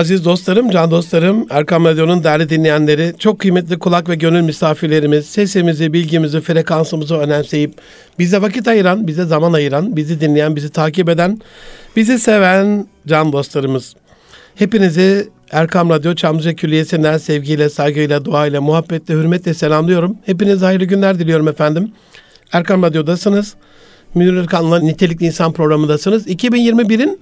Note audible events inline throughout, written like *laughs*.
Aziz dostlarım, can dostlarım, Erkam Radyo'nun değerli dinleyenleri, çok kıymetli kulak ve gönül misafirlerimiz, sesimizi, bilgimizi, frekansımızı önemseyip bize vakit ayıran, bize zaman ayıran, bizi dinleyen, bizi takip eden, bizi seven can dostlarımız. Hepinizi Erkam Radyo Çamlıca Külliyesi'nden sevgiyle, saygıyla, duayla, muhabbetle, hürmetle selamlıyorum. Hepinize hayırlı günler diliyorum efendim. Erkam Radyo'dasınız. Münir Erkan'la Nitelikli İnsan programındasınız. 2021'in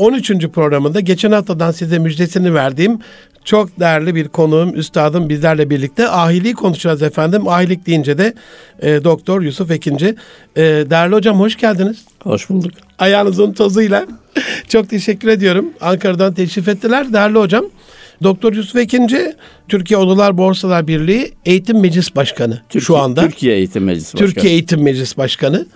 13. programında geçen haftadan size müjdesini verdiğim çok değerli bir konuğum, üstadım bizlerle birlikte ahiliği konuşacağız efendim. Ahilik deyince de e, Doktor Yusuf Ekinci. E, değerli hocam hoş geldiniz. Hoş bulduk. Ayağınızın tozuyla. *laughs* çok teşekkür ediyorum. Ankara'dan teşrif ettiler. Değerli hocam. Doktor Yusuf Ekinci, Türkiye Odalar Borsalar Birliği Eğitim Meclis Başkanı Türkiye, şu anda. Türkiye Eğitim Meclisi Başkanı. Türkiye Eğitim Meclis Başkanı.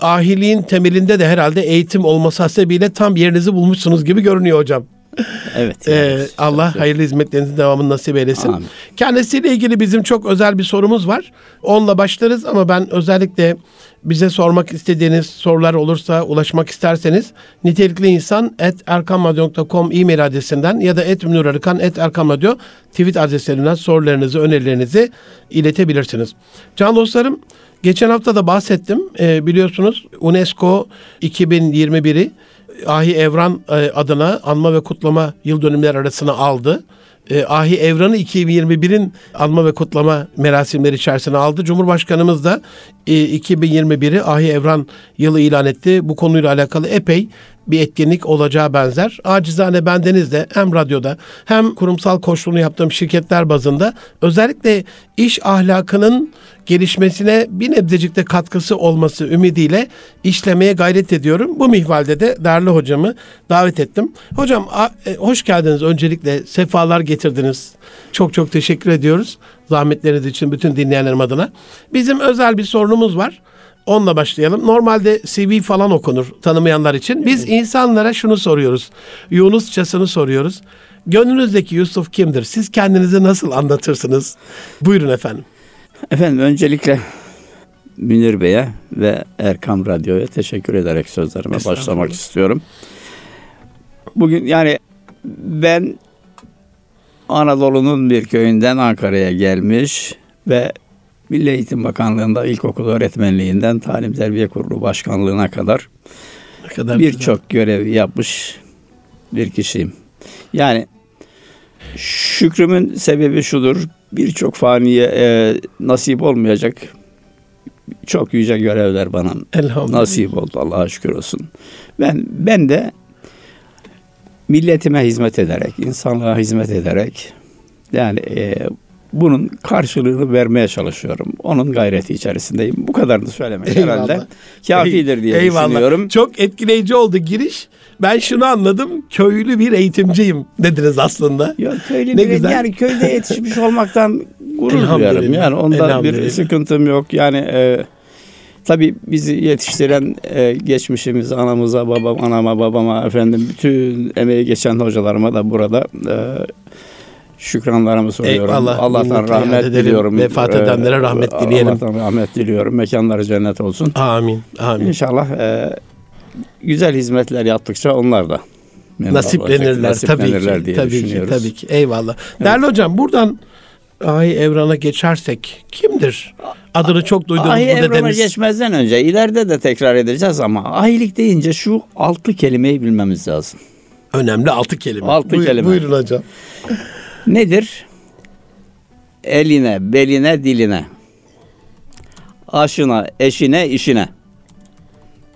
Ahiliğin temelinde de herhalde eğitim olması hasebiyle tam yerinizi bulmuşsunuz gibi görünüyor hocam. *laughs* Evet. Ee, yani. Allah hayırlı hizmetlerinizin devamını nasip eylesin. Amin. Kendisiyle ilgili bizim çok özel bir sorumuz var. Onunla başlarız ama ben özellikle bize sormak istediğiniz sorular olursa ulaşmak isterseniz nitelikli insan et erkamradyo.com e-mail adresinden ya da et münirarıkan et erkamradyo tweet adreslerinden sorularınızı, önerilerinizi iletebilirsiniz. Can dostlarım geçen hafta da bahsettim. Ee, biliyorsunuz UNESCO 2021'i Ahi Evran e, adına anma ve kutlama yıl dönümleri arasına aldı. E, Ahi Evran'ı 2021'in anma ve kutlama merasimleri içerisine aldı. Cumhurbaşkanımız da e, 2021'i Ahi Evran yılı ilan etti. Bu konuyla alakalı epey bir etkinlik olacağı benzer. Acizane bendeniz de hem radyoda hem kurumsal koçluğunu yaptığım şirketler bazında özellikle iş ahlakının gelişmesine bir nebzecik de katkısı olması ümidiyle işlemeye gayret ediyorum. Bu mihvalde de değerli hocamı davet ettim. Hocam e, hoş geldiniz öncelikle. Sefalar getirdiniz. Çok çok teşekkür ediyoruz. Zahmetleriniz için bütün dinleyenlerim adına. Bizim özel bir sorunumuz var. Onunla başlayalım. Normalde CV falan okunur tanımayanlar için. Biz insanlara şunu soruyoruz. Yunusçasını soruyoruz. Gönlünüzdeki Yusuf kimdir? Siz kendinizi nasıl anlatırsınız? Buyurun efendim. Efendim öncelikle Münir Bey'e ve Erkam Radyo'ya teşekkür ederek sözlerime başlamak istiyorum. Bugün yani ben Anadolu'nun bir köyünden Ankara'ya gelmiş ve Milli Eğitim Bakanlığı'nda ilkokul öğretmenliğinden Talim Terbiye Kurulu Başkanlığı'na kadar kadar birçok görev yapmış bir kişiyim. Yani şükrümün sebebi şudur. Birçok faniye e, nasip olmayacak çok yüce görevler bana nasip oldu Allah'a şükür olsun. Ben ben de milletime hizmet ederek, insanlığa hizmet ederek yani e, bunun karşılığını vermeye çalışıyorum. Onun gayreti içerisindeyim. Bu kadarını söylemek Eyvallah. herhalde kafidir diye Eyvallah. düşünüyorum. Çok etkileyici oldu giriş. Ben şunu anladım. Köylü bir eğitimciyim dediniz aslında. Ya köylü Ne bir- güzel. yani köyde yetişmiş olmaktan *laughs* gurur duyarım. Yani onda Elhamdülillah. bir sıkıntım yok. Yani e, tabii bizi yetiştiren e, geçmişimiz anamıza, babam, anama, babama efendim bütün emeği geçen hocalarıma da burada e, şükranlarımı sunuyorum. Eyvallah. Allah'tan rahmet edelim. diliyorum. Vefat E, edenlere rahmet dileyelim. Allah'tan rahmet diliyorum. Mekanları cennet olsun. Amin. Amin. İnşallah e, güzel hizmetler yaptıkça onlar da Nasiplenirler olacak, tabii nasiplenirler ki. Tabii ki, tabii ki. Eyvallah. Değerli hocam buradan Ahi Evran'a geçersek kimdir? Adını çok duyduğumuz Ahi bu evrana dedemiz. geçmezden önce ileride de tekrar edeceğiz ama ahilik deyince şu altı kelimeyi bilmemiz lazım. Önemli altı kelime. Altı Buyur- kelime. Buyurun hocam. Nedir? Eline, beline, diline. Aşına, eşine, işine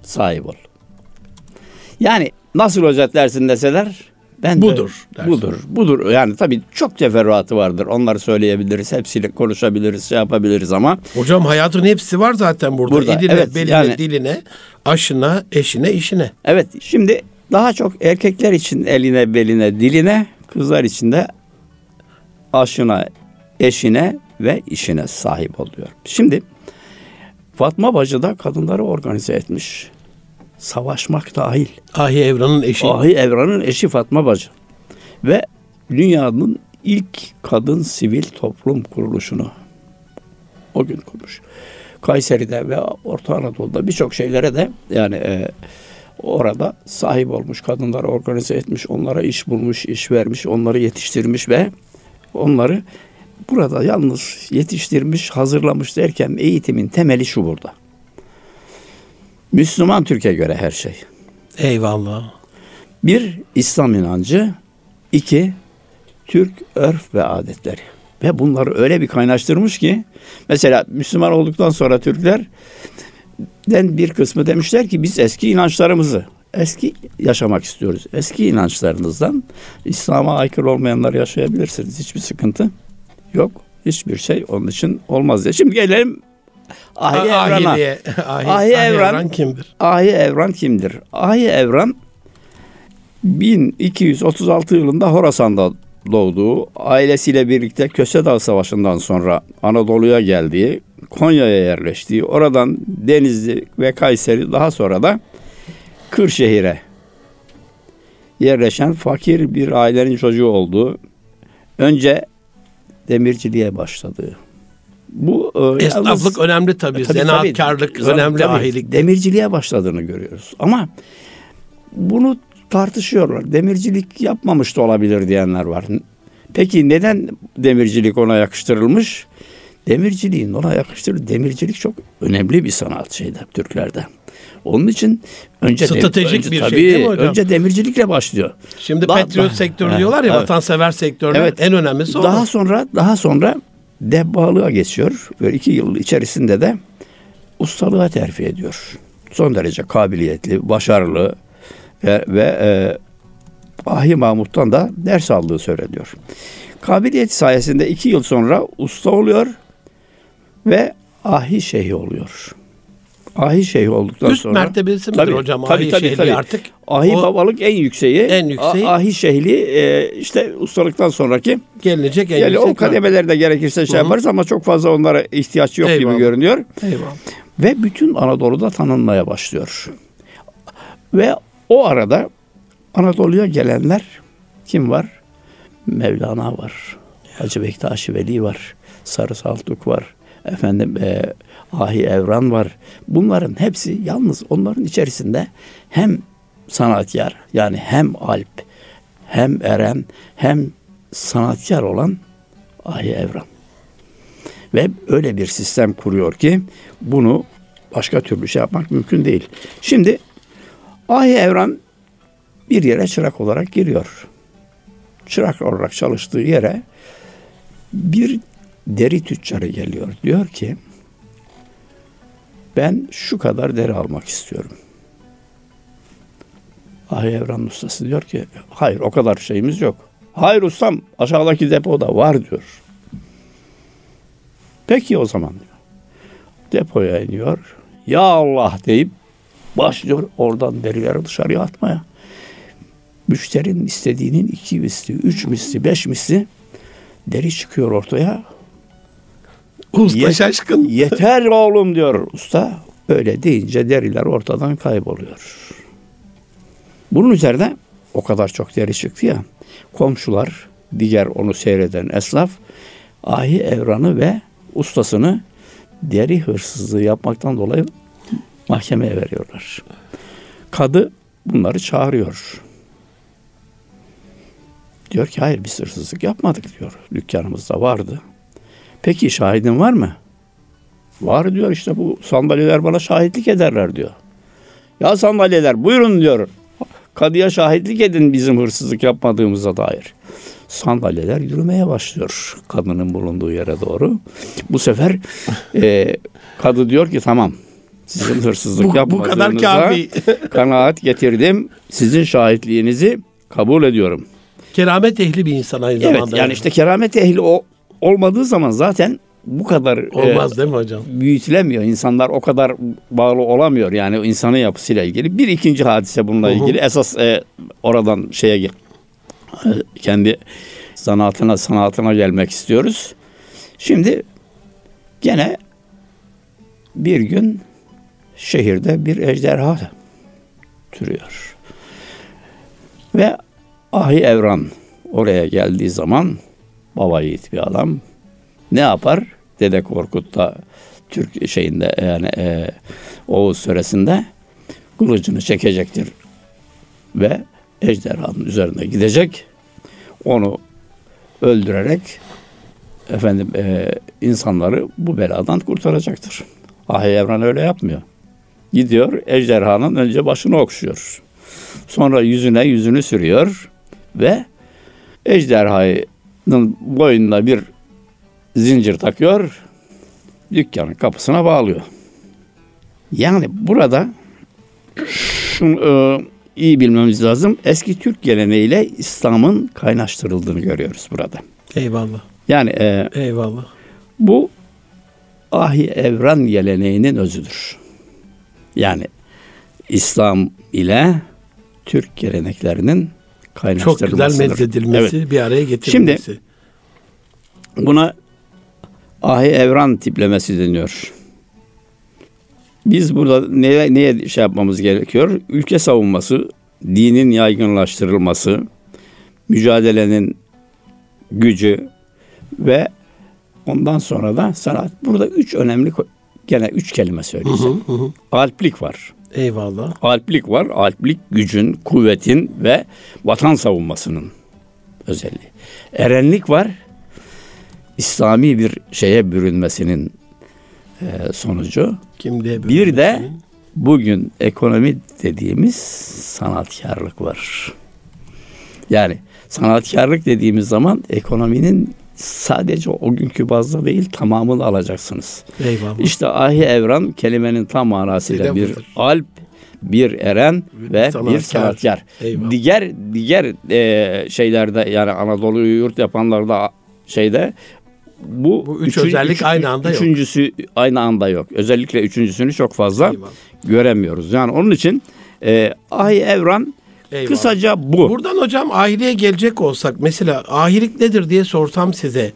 sahip ol. Yani nasıl özetlersin deseler ben de- Budur dersin. budur. Budur. Yani tabii çok teferruatı vardır. Onları söyleyebiliriz. Hepsiyle konuşabiliriz, şey yapabiliriz ama Hocam hayatın hepsi var zaten burada. Burada, Eline, evet, beline, yani- diline, aşına, eşine, işine. Evet şimdi daha çok erkekler için eline beline diline kızlar için de aşına eşine ve işine sahip oluyor. Şimdi Fatma Bacı da kadınları organize etmiş. Savaşmak dahil. Ahi Evran'ın eşi. Ahi Evran'ın eşi Fatma Bacı. Ve dünyanın ilk kadın sivil toplum kuruluşunu o gün kurmuş. Kayseri'de ve Orta Anadolu'da birçok şeylere de yani e, orada sahip olmuş, kadınları organize etmiş, onlara iş bulmuş, iş vermiş, onları yetiştirmiş ve onları burada yalnız yetiştirmiş, hazırlamış derken eğitimin temeli şu burada. Müslüman Türkiye göre her şey. Eyvallah. Bir, İslam inancı. iki Türk örf ve adetleri. Ve bunları öyle bir kaynaştırmış ki mesela Müslüman olduktan sonra Türkler den bir kısmı demişler ki biz eski inançlarımızı eski yaşamak istiyoruz. Eski inançlarınızdan İslam'a aykırı olmayanlar yaşayabilirsiniz. Hiçbir sıkıntı yok. Hiçbir şey onun için olmaz diye. Şimdi gelelim Ahi Evran'a. Ahiliye. Ahi, Ahi Ahi Evran- Evran kimdir? Ahi Evran kimdir? Ahi Evran 1236 yılında Horasan'da doğduğu, ailesiyle birlikte Köse Dağı Savaşı'ndan sonra Anadolu'ya geldiği, Konya'ya yerleştiği, oradan Denizli ve Kayseri daha sonra da Kırşehir'e yerleşen fakir bir ailenin çocuğu olduğu, önce demirciliğe başladığı. Bu e, yalnız- Esnaflık önemli tabii. Tabii, Zanaatkarlık tabii. önemli Tabii. ahilik. Demirciliğe başladığını görüyoruz. Ama bunu tartışıyorlar. Demircilik yapmamış da olabilir diyenler var. Peki neden demircilik ona yakıştırılmış? Demirciliğin ona yakıştırıldığı demircilik çok önemli bir sanat şeyde Türklerde. Onun için önce Stratejik önce, bir şey tabii, değil mi hocam? Önce demircilikle başlıyor. Şimdi Daha- petrol sektörü Evet, diyorlar ya evet. vatansever sektörler Evet. en önemlisi o. Daha sonra daha sonra debbalığa geçiyor. Böyle iki yıl içerisinde de ustalığa terfi ediyor. Son derece kabiliyetli, başarılı ve, ve e, Ahi Mahmut'tan da ders aldığı söyleniyor. Kabiliyeti sayesinde iki yıl sonra usta oluyor ve Ahi Şeyhi oluyor. Ahi Şeyhi olduktan Üst sonra... mertebesi midir Tabii, hocam? tabii, Ahi tabii, artık. Ahi o babalık en yükseği. En yükseği. Ahi Şeyhli e, işte ustalıktan sonraki gelinecek en yani yüksek o kademelerde gerekirse şey yaparız ama çok fazla onlara ihtiyaç yok Eyvallah. gibi görünüyor. Eyvallah. Ve bütün Anadolu'da tanınmaya başlıyor. Ve o arada Anadolu'ya gelenler kim var? Mevlana var. Hacı Bektaşi Veli var. Sarı Saltuk var. Efendim e, Ahi Evran var. Bunların hepsi yalnız onların içerisinde hem sanatkar yani hem alp hem eren hem sanatkar olan Ahi Evran. Ve öyle bir sistem kuruyor ki bunu başka türlü şey yapmak mümkün değil. Şimdi Ahi Evran bir yere çırak olarak giriyor. Çırak olarak çalıştığı yere bir deri tüccarı geliyor. Diyor ki ben şu kadar deri almak istiyorum. Ahi Evran ustası diyor ki hayır o kadar şeyimiz yok. Hayır ustam aşağıdaki depoda var diyor. Peki o zaman diyor. Depoya iniyor. Ya Allah deyip başlıyor oradan derileri dışarıya atmaya. Müşterinin istediğinin iki misli, üç misli, beş misli deri çıkıyor ortaya. Usta Yet- şaşkın. Yeter oğlum diyor usta. Öyle deyince deriler ortadan kayboluyor. Bunun üzerine o kadar çok deri çıktı ya. Komşular, diğer onu seyreden esnaf ahi evranı ve ustasını deri hırsızlığı yapmaktan dolayı mahkemeye veriyorlar. Kadı bunları çağırıyor. Diyor ki hayır biz hırsızlık yapmadık diyor. Dükkanımızda vardı. Peki şahidin var mı? Var diyor işte bu sandalyeler bana şahitlik ederler diyor. Ya sandalyeler buyurun diyor. Kadıya şahitlik edin bizim hırsızlık yapmadığımıza dair. Sandalyeler yürümeye başlıyor kadının bulunduğu yere doğru. Bu sefer e, kadı diyor ki tamam sizin hırsızlık Bu, bu yapmadığınıza kadar kafi. *laughs* kanaat getirdim. Sizin şahitliğinizi kabul ediyorum. Keramet ehli bir insan aynı Evet zamanda. yani işte keramet ehli o olmadığı zaman zaten bu kadar Olmaz e, değil mi hocam? büyütülemiyor. İnsanlar o kadar bağlı olamıyor yani insanın yapısıyla ilgili. Bir ikinci hadise bununla hı. ilgili. Esas e, oradan şeye e, kendi sanatına sanatına gelmek istiyoruz. Şimdi gene bir gün şehirde bir ejderha türüyor. Ve Ahi Evran oraya geldiği zaman baba yiğit bir adam ne yapar? Dede Korkut da Türk şeyinde yani e, Oğuz söresinde kılıcını çekecektir ve ejderhanın üzerine gidecek. Onu öldürerek efendim e, insanları bu beladan kurtaracaktır. Ahi Evran öyle yapmıyor. Gidiyor ejderhanın önce başını okşuyor. Sonra yüzüne yüzünü sürüyor ve ejderhanın boynuna bir zincir takıyor. Dükkanın kapısına bağlıyor. Yani burada şunu e, iyi bilmemiz lazım. Eski Türk geleneğiyle İslam'ın kaynaştırıldığını görüyoruz burada. Eyvallah. Yani e, Eyvallah. bu ahi evran geleneğinin özüdür. Yani İslam ile Türk geleneklerinin Çok güzel medzedilmesi, Evet. bir araya getirilmesi. Buna ahi evran tiplemesi deniyor. Biz burada neye, neye şey yapmamız gerekiyor? Ülke savunması, dinin yaygınlaştırılması, mücadelenin gücü ve ondan sonra da sanat. Burada üç önemli gene üç kelime söyleyeceğim. Hı hı. Alplik var. Eyvallah. Alplik var. Alplik gücün, kuvvetin ve vatan savunmasının özelliği. Erenlik var. İslami bir şeye bürünmesinin e, sonucu. Kimliğe Bir de bugün ekonomi dediğimiz sanatkarlık var. Yani sanatkarlık dediğimiz zaman ekonominin sadece o günkü bazda değil tamamını alacaksınız. Eyvallah. İşte ahi evran kelimenin tam manasıyla Bir de bir budur. alp, bir eren ve sanatkar. bir sanatkar. Eyvallah. Diğer diğer e, şeylerde yani Anadolu'yu yurt yapanlarda şeyde bu, Bu üç özellik aynı anda yok. Üçüncüsü aynı anda yok. Özellikle üçüncüsünü çok fazla Eyvallah. göremiyoruz. Yani onun için e, ahi evran Eyvallah. kısaca bu. Buradan hocam ahireye gelecek olsak mesela ahilik nedir diye sorsam size.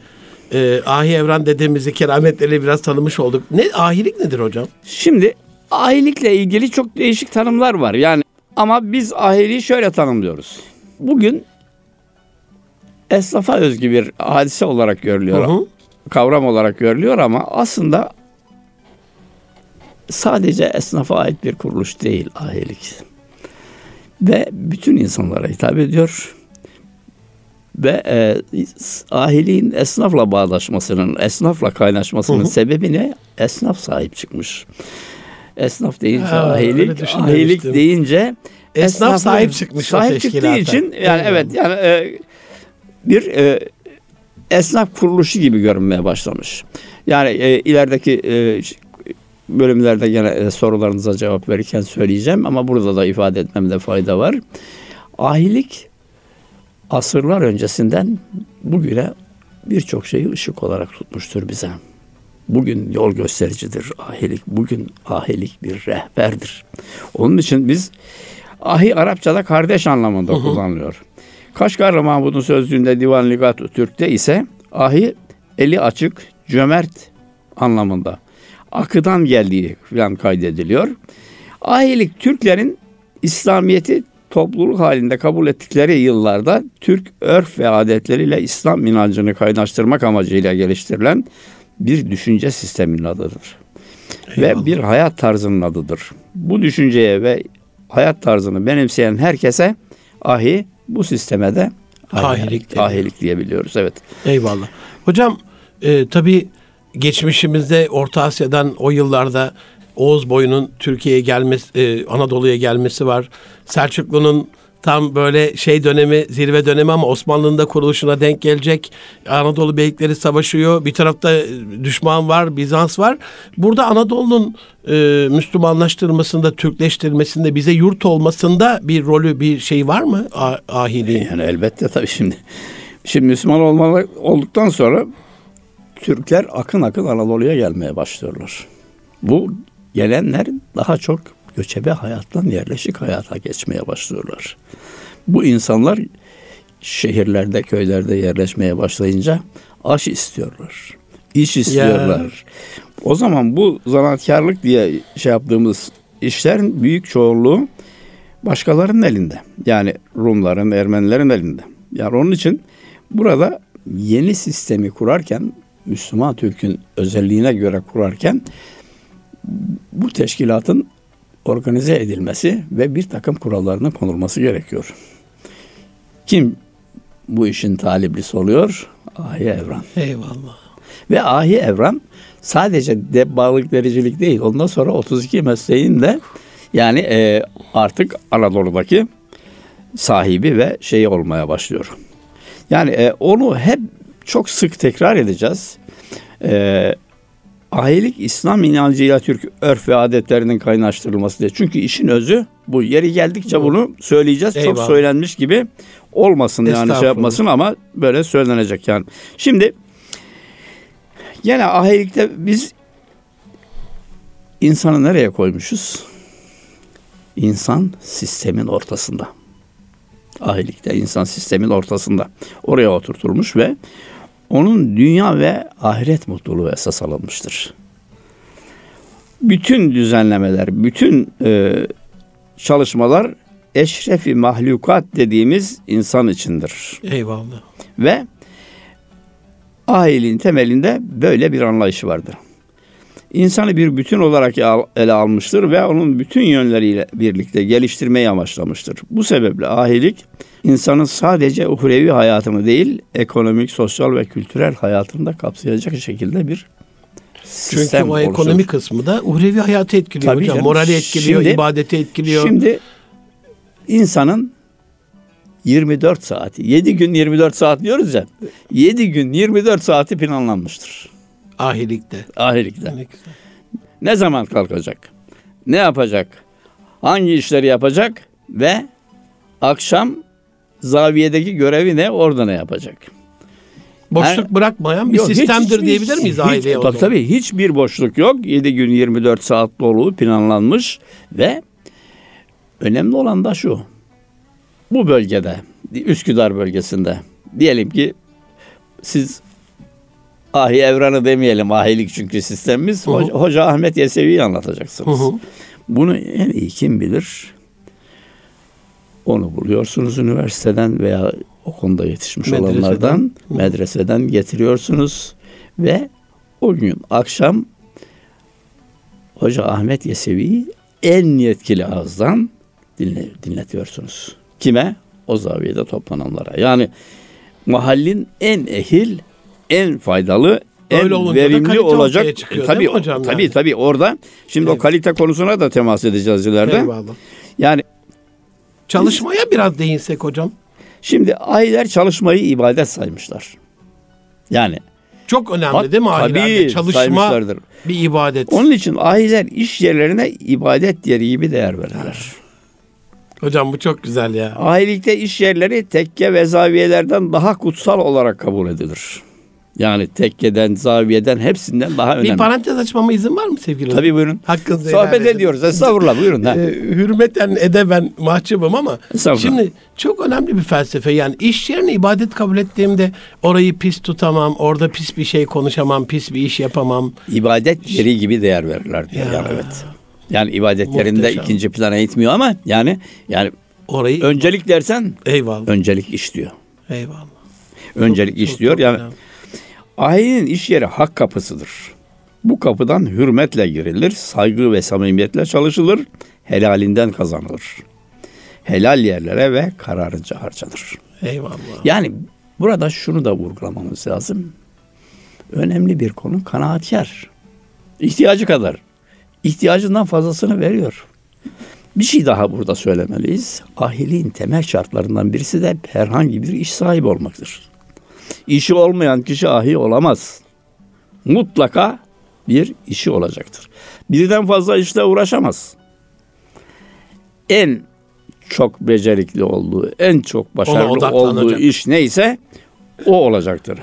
Ee, ahi evran dedemizi kerametleriyle biraz tanımış olduk. Ne ahilik nedir hocam? Şimdi ahilikle ilgili çok değişik tanımlar var. Yani ama biz ahiliği şöyle tanımlıyoruz. Bugün esnafa özgü bir hadise olarak görülüyor. Hı hı. Kavram olarak görülüyor ama aslında sadece esnafa ait bir kuruluş değil ahilik. Ve bütün insanlara hitap ediyor. Ve e, ahiliğin esnafla bağdaşmasının, esnafla kaynaşmasının Hı hı. sebebi ne? Esnaf sahip çıkmış. Esnaf deyince Ha, ahilik, ahilik deyince Esnaf sahip çıkmış Sahip çıktığı için yani Eyvallah. evet yani e, bir e, esnaf kuruluşu gibi görünmeye başlamış. Yani e, ilerideki e, bölümlerde gene e, sorularınıza cevap verirken söyleyeceğim ama burada da ifade etmemde fayda var. Ahilik asırlar öncesinden bugüne birçok şeyi ışık olarak tutmuştur bize. Bugün yol göstericidir ahilik. Bugün ahilik bir rehberdir. Onun için biz ahi Arapçada kardeş anlamında kullanılıyor. Kaşgarlı Mahmud'un sözlüğünde Divan Ligat Türk'te ise ahi eli açık, cömert anlamında. Akıdan geldiği falan kaydediliyor. Ahilik Türklerin İslamiyet'i topluluk halinde kabul ettikleri yıllarda Türk örf ve adetleriyle İslam inancını kaynaştırmak amacıyla geliştirilen bir düşünce sisteminin adıdır. Ve bir hayat tarzının adıdır. Bu düşünceye ve hayat tarzını benimseyen herkese ahi bu sisteme de Ahilik ahilik diyebiliyoruz. Evet. Eyvallah. Hocam e, tabii geçmişimizde Orta Asya'dan o yıllarda Oğuz boyunun Türkiye'ye gelmesi, e, Anadolu'ya gelmesi var. Selçuklu'nun tam böyle şey dönemi, zirve dönemi ama Osmanlı'nın da kuruluşuna denk gelecek. Anadolu beylikleri savaşıyor. Bir tarafta e, düşman var, Bizans var. Burada Anadolu'nun e, Müslümanlaştırılmasında, Türkleştirilmesinde, bize yurt olmasında bir rolü, bir şey var mı ahiliğin? Yani elbette tabii şimdi. Şimdi Müslüman olmalı, olduktan sonra Türkler akın akın Anadolu'ya gelmeye başlıyorlar. Bu gelenler daha çok göçebe hayattan yerleşik hayata geçmeye başlıyorlar. Bu insanlar şehirlerde, köylerde yerleşmeye başlayınca aş istiyorlar. iş istiyorlar. O zaman bu zanaatkarlık diye şey yaptığımız işlerin büyük çoğunluğu başkalarının elinde. Yani Rumların, Ermenilerin elinde. Yani onun için burada yeni sistemi kurarken Müslüman Türk'ün özelliğine göre kurarken bu teşkilatın organize edilmesi ve bir takım kurallarının konulması gerekiyor. Kim bu işin taliplisi oluyor? Ahi Evran. Eyvallah. Ve Ahi Evran sadece de balık dericilik değil. Ondan sonra 32 mesleğin de yani e, artık Anadolu'daki sahibi ve şeyi olmaya başlıyor. Yani e, onu hep çok sık tekrar edeceğiz. E, ahilik İslam inancıyla Türk örf ve adetlerinin kaynaştırılması diye. Çünkü işin özü bu. Yeri geldikçe bunu söyleyeceğiz. Çok Eyvallah. söylenmiş gibi olmasın yani şey yapmasın ama böyle söylenecek yani. Şimdi Gene ahilikte biz insanı nereye koymuşuz? İnsan sistemin ortasında. Ahilikte insan sistemin ortasında. Oraya oturtulmuş ve onun dünya ve ahiret mutluluğu esas alınmıştır. Bütün düzenlemeler, bütün e, çalışmalar eşrefi mahlukat dediğimiz insan içindir. Eyvallah. Ve ahiliğin temelinde böyle bir anlayışı vardır. İnsanı bir bütün olarak ele almıştır ve onun bütün yönleriyle birlikte geliştirmeyi amaçlamıştır. Bu sebeple ahilik insanın sadece uhrevi hayatını değil, ekonomik, sosyal ve kültürel hayatını da kapsayacak şekilde bir Çünkü sistem o oluşturur. ekonomik kısmı da uhrevi hayatı etkiliyor Tabii hocam. canım. Morali etkiliyor, Şimdi- ibadeti etkiliyor. Şimdi insanın 24 saati, 7 gün 24 saat diyoruz ya. 7 gün 24 saati planlanmıştır. Ahilikte. Ahilikte. Ne. Ne zaman kalkacak? Ne yapacak? Hangi işleri yapacak? Ve akşam zaviyedeki görevi ne? Orada ne yapacak? Boşluk bırakmayan bir Yok, sistemdir hiç- diyebilir miyiz hiç- aileye Tabii tabii hiçbir boşluk yok. 7 gün 24 saat dolu planlanmış ve önemli olan da şu. Bu bölgede Üsküdar bölgesinde diyelim ki siz Ahi Evran'ı demeyelim ahilik çünkü sistemimiz. Hoca, Hoca Ahmet Yesevi'yi anlatacaksınız. Hı hı. Bunu en iyi kim bilir? Onu buluyorsunuz üniversiteden veya o konuda yetişmiş Medreseden. olanlardan, Hı. medreseden getiriyorsunuz ve o gün akşam Hoca Ahmet Yesevi'yi en yetkili ağızdan dinle, dinletiyorsunuz. Kime? O zaviyede toplananlara. Yani mahallin en ehil, en faydalı, en Öyle verimli olacak. çıkıyor, tabii, hocam tabii yani? tabii orada. Şimdi o Evet. kalite konusuna da temas edeceğiz ileride. Eyvallah. Yani Çalışmaya biraz değinsek hocam. şimdi ahiler çalışmayı ibadet saymışlar. Yani Çok önemli Hat- değil mi tabii Çalışma bir ibadet. Onun için ahiler iş yerlerine ibadet yeri gibi değer verirler. Hocam bu çok güzel ya. Ahilikte iş yerleri tekke ve zaviyelerden daha kutsal olarak kabul edilir. Yani tekkeden, zaviyeden hepsinden daha önemli. Bir parantez açmama izin var mı sevgili hocam? Tabii buyurun. Hakkınızı Sohbet edin. ediyoruz. Estağfurullah buyurun. Ha. Ee, hürmeten edeben mahcubum ama şimdi çok önemli bir felsefe. Yani iş yerine ibadet kabul ettiğimde orayı pis tutamam, orada pis bir şey konuşamam, pis bir iş yapamam. İbadet yeri gibi değer verirler diyor. Ya. Yani evet. Yani ibadetlerinde Muhteşem. ikinci plana itmiyor ama yani yani Orayı öncelik dersen eyvallah. öncelik iş diyor. Eyvallah. Öncelik Çok- iş diyor. çok Yani önemli. Ahinin iş yeri hak kapısıdır. Bu kapıdan hürmetle girilir, saygı ve samimiyetle çalışılır, helalinden kazanılır. Helal yerlere ve kararınca harcanır. Eyvallah. Yani burada şunu da vurgulamamız lazım. Önemli bir konu kanaatkar. İhtiyacı kadar. İhtiyacından fazlasını veriyor. Bir şey daha burada söylemeliyiz. Ahiliğin temel şartlarından birisi de herhangi bir iş sahibi olmaktır. İşi olmayan kişi ahi olamaz. Mutlaka bir işi olacaktır. Birden fazla işle uğraşamaz. En çok becerikli olduğu, en çok başarılı olduğu iş neyse o olacaktır.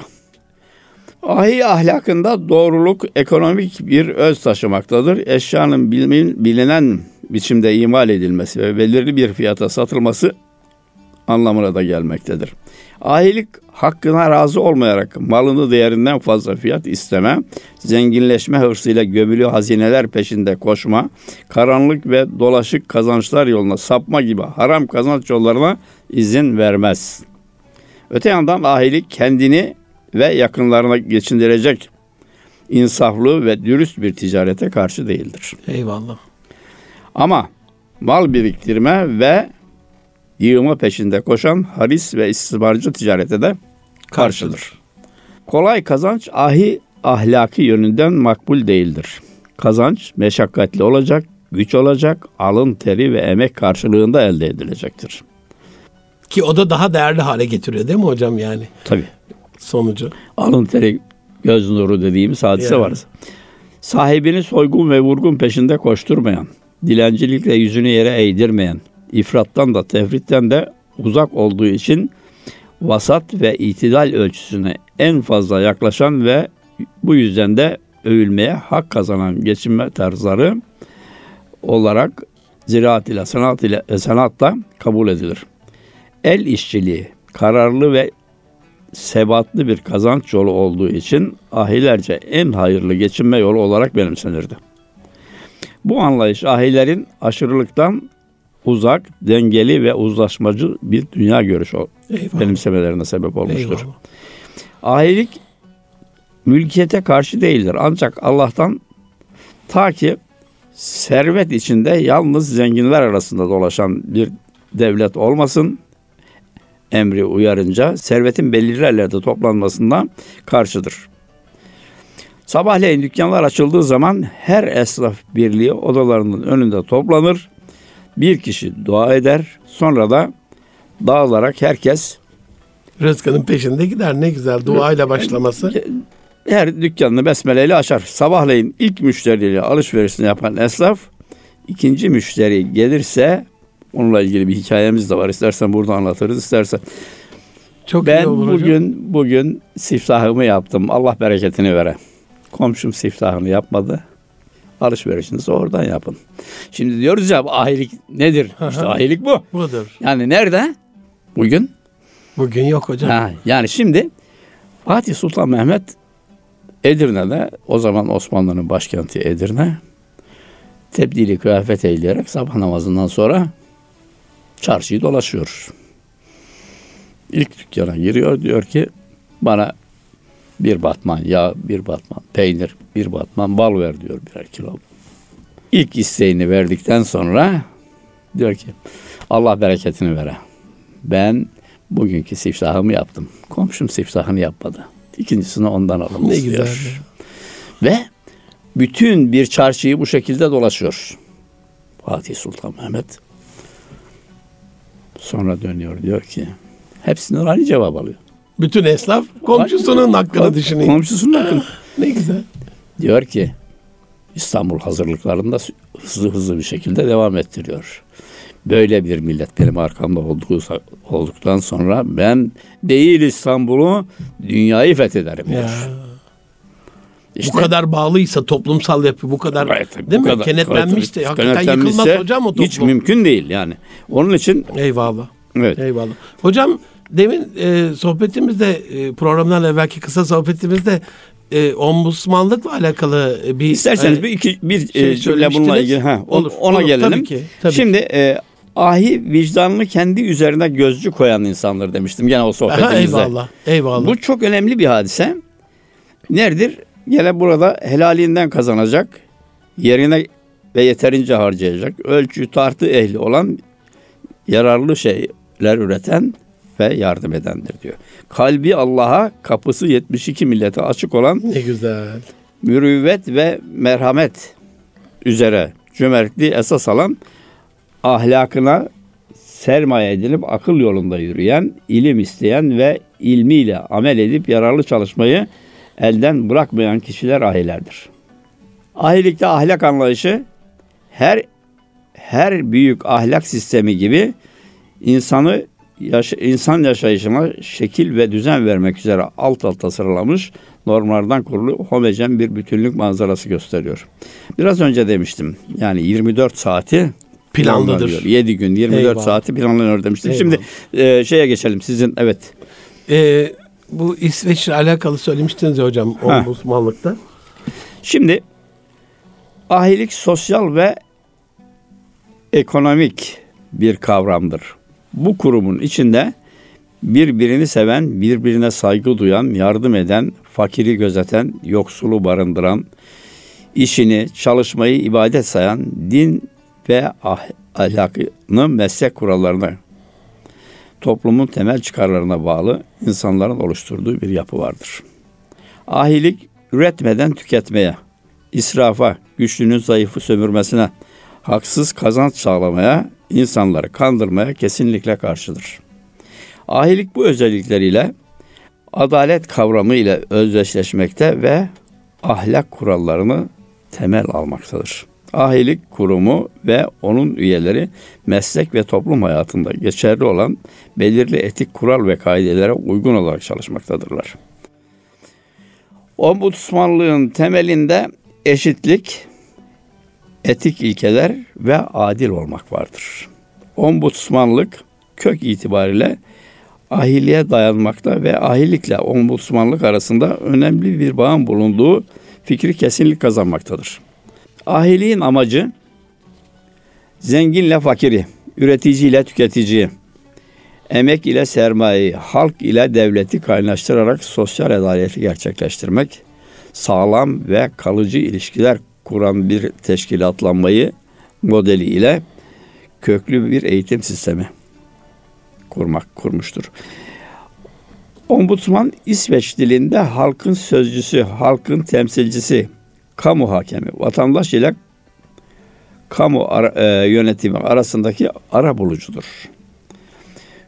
Ahi ahlakında doğruluk ekonomik bir öz taşımaktadır. Eşyanın bilin- bilinen biçimde imal edilmesi ve belirli bir fiyata satılması anlamına da gelmektedir. Ahilik hakkına razı olmayarak malını değerinden fazla fiyat isteme, zenginleşme hırsıyla gömülü hazineler peşinde koşma, karanlık ve dolaşık kazançlar yoluna sapma gibi haram kazanç yollarına izin vermez. Öte yandan ahilik kendini ve yakınlarına geçindirecek insaflı ve dürüst bir ticarete karşı değildir. Eyvallah. Ama mal biriktirme ve yığma peşinde koşan haris ve istismarcı ticarete de karşıdır. Kolay kazanç ahi ahlaki yönünden makbul değildir. Kazanç meşakkatli olacak, güç olacak, alın teri ve emek karşılığında elde edilecektir. Ki o da daha değerli hale getiriyor değil mi hocam yani Tabii. sonucu? Alın teri göz nuru dediğimiz hadise Yani. var. Sahibini soygun ve vurgun peşinde koşturmayan, dilencilikle yüzünü yere eğdirmeyen, ifrattan da tefritten de uzak olduğu için vasat ve itidal ölçüsüne en fazla yaklaşan ve bu yüzden de övülmeye hak kazanan geçinme tarzları olarak ziraat ile sanat ile e, sanatla kabul edilir. El işçiliği kararlı ve sebatlı bir kazanç yolu olduğu için ahilerce en hayırlı geçinme yolu olarak benimsenirdi. Bu anlayış ahilerin aşırılıktan uzak, dengeli ve uzlaşmacı bir dünya görüşü Eyvallah. benimsemelerine sebep olmuştur. Eyvallah. Ahilik mülkiyete karşı değildir. Ancak Allah'tan ta ki servet içinde yalnız zenginler arasında dolaşan bir devlet olmasın emri uyarınca servetin belirli yerlerde toplanmasından karşıdır. Sabahleyin dükkanlar açıldığı zaman her esnaf birliği odalarının önünde toplanır. Bir kişi dua eder. Sonra da dağılarak herkes Rızkının peşinde gider ne güzel duayla başlaması. her dükkanını besmeleyle açar. Sabahleyin ilk müşteriyle alışverişini yapan esnaf ikinci müşteri gelirse onunla ilgili bir hikayemiz de var. İstersen burada anlatırız, istersen. Çok iyi Ben olur hocam. bugün bugün siftahımı yaptım. Allah bereketini vere. Komşum siftahını yapmadı. Alışverişinizi oradan yapın. Şimdi diyoruz ya ahilik nedir? İşte ahilik bu. Budur. Yani nerede? Bugün Bugün yok hocam. Ha, yani şimdi Fatih Sultan Mehmet Edirne'de o zaman Osmanlı'nın başkenti Edirne tebdili kıyafet eyleyerek sabah namazından sonra çarşıyı dolaşıyor. İlk dükkana giriyor diyor ki bana bir batman yağ, bir batman peynir, bir batman bal ver diyor birer kilo. İlk isteğini verdikten sonra diyor ki Allah bereketini vere. Ben bugünkü siftahımı yaptım. Komşum siftahını yapmadı. İkincisini ondan alın Ne güzel. Ve bütün bir çarşıyı bu şekilde dolaşıyor. Fatih Sultan Mehmet. Sonra dönüyor diyor ki hepsinden aynı cevap alıyor. Bütün esnaf komşusunun hakkını düşünüyor. Komşusunun hakkını. Ne güzel. Diyor ki İstanbul hazırlıklarında hızlı hızlı bir şekilde devam ettiriyor. Böyle bir millet benim arkamda olduğu, olduktan sonra ben değil İstanbul'u dünyayı fethederim diyor. Ya. İşte- bu kadar bağlıysa toplumsal yapı bu kadar Evet, değil bu mi? kadar- Kenetlenmişse evet, hakikaten kenetlenmişse yıkılmaz hocam o toplum. Hiç mümkün değil yani. Onun için Eyvallah. evet. Eyvallah. Hocam demin e, sohbetimizde e, programdan evvelki kısa sohbetimizde e, ombudsmanlıkla alakalı e, bir İsterseniz e, bir iki bir şey e, cümle bununla söylemiştiniz. ilgili ha, Olur, ona olur, gelelim. tabii ki, tabii Şimdi e, ahi vicdanını kendi üzerine gözcü koyan insanlar demiştim gene o Aha, sohbetimizde. eyvallah. Eyvallah. Bu çok önemli bir hadise. Neredir? Gene burada helalinden kazanacak, yerine ve yeterince harcayacak, ölçü tartı ehli olan yararlı şeyler üreten ve yardım edendir diyor. Kalbi Allah'a, kapısı 72 millete açık olan ne güzel. mürüvvet ve merhamet üzere cömertliği esas alan ahlakına sermaye edilip akıl yolunda yürüyen, ilim isteyen ve ilmiyle amel edip yararlı çalışmayı elden bırakmayan kişiler ahilerdir. Ahilikte ahlak anlayışı her her büyük ahlak sistemi gibi insanı yaş- insan yaşayışına şekil ve düzen vermek üzere alt alta sıralamış normlardan kurulu homojen bir bütünlük manzarası gösteriyor. Biraz önce demiştim. Yani 24 saati Planlıdır. 7 gün 24 Eyvallah. saati planlanıyor demiştim. Eyvallah. Şimdi e, şeye geçelim. Sizin evet. E, bu İsveç'le alakalı söylemiştiniz ya hocam ombudsmanlıkta. Şimdi ahilik sosyal ve ekonomik bir kavramdır. Bu kurumun içinde birbirini seven, birbirine saygı duyan, yardım eden, fakiri gözeten, yoksulu barındıran, işini, çalışmayı ibadet sayan, din ve ah, ahlakını meslek kurallarına, toplumun temel çıkarlarına bağlı insanların oluşturduğu bir yapı vardır. Ahilik üretmeden tüketmeye, israfa, güçlünün zayıfı sömürmesine, haksız kazanç sağlamaya, insanları kandırmaya kesinlikle karşıdır. Ahilik bu özellikleriyle adalet kavramı ile özdeşleşmekte ve ahlak kurallarını temel almaktadır. Ahilik kurumu ve onun üyeleri meslek ve toplum hayatında geçerli olan belirli etik kural ve kaidelere uygun olarak çalışmaktadırlar. Ombudsmanlığın temelinde eşitlik, etik ilkeler ve adil olmak vardır. Ombudsmanlık kök itibariyle ahiliye dayanmakta ve ahilikle ombudsmanlık arasında önemli bir bağın bulunduğu fikri kesinlik kazanmaktadır. Ahiliğin amacı zenginle fakiri, üretici ile tüketiciyi, emek ile sermayeyi, halk ile devleti kaynaştırarak sosyal adaleti gerçekleştirmek, sağlam ve kalıcı ilişkiler kuran bir teşkilatlanmayı modeli ile köklü bir eğitim sistemi kurmak kurmuştur. Ombudsman İsveç dilinde halkın sözcüsü, halkın temsilcisi, kamu hakemi, vatandaş ile kamu ara, e, yönetimi arasındaki ara bulucudur.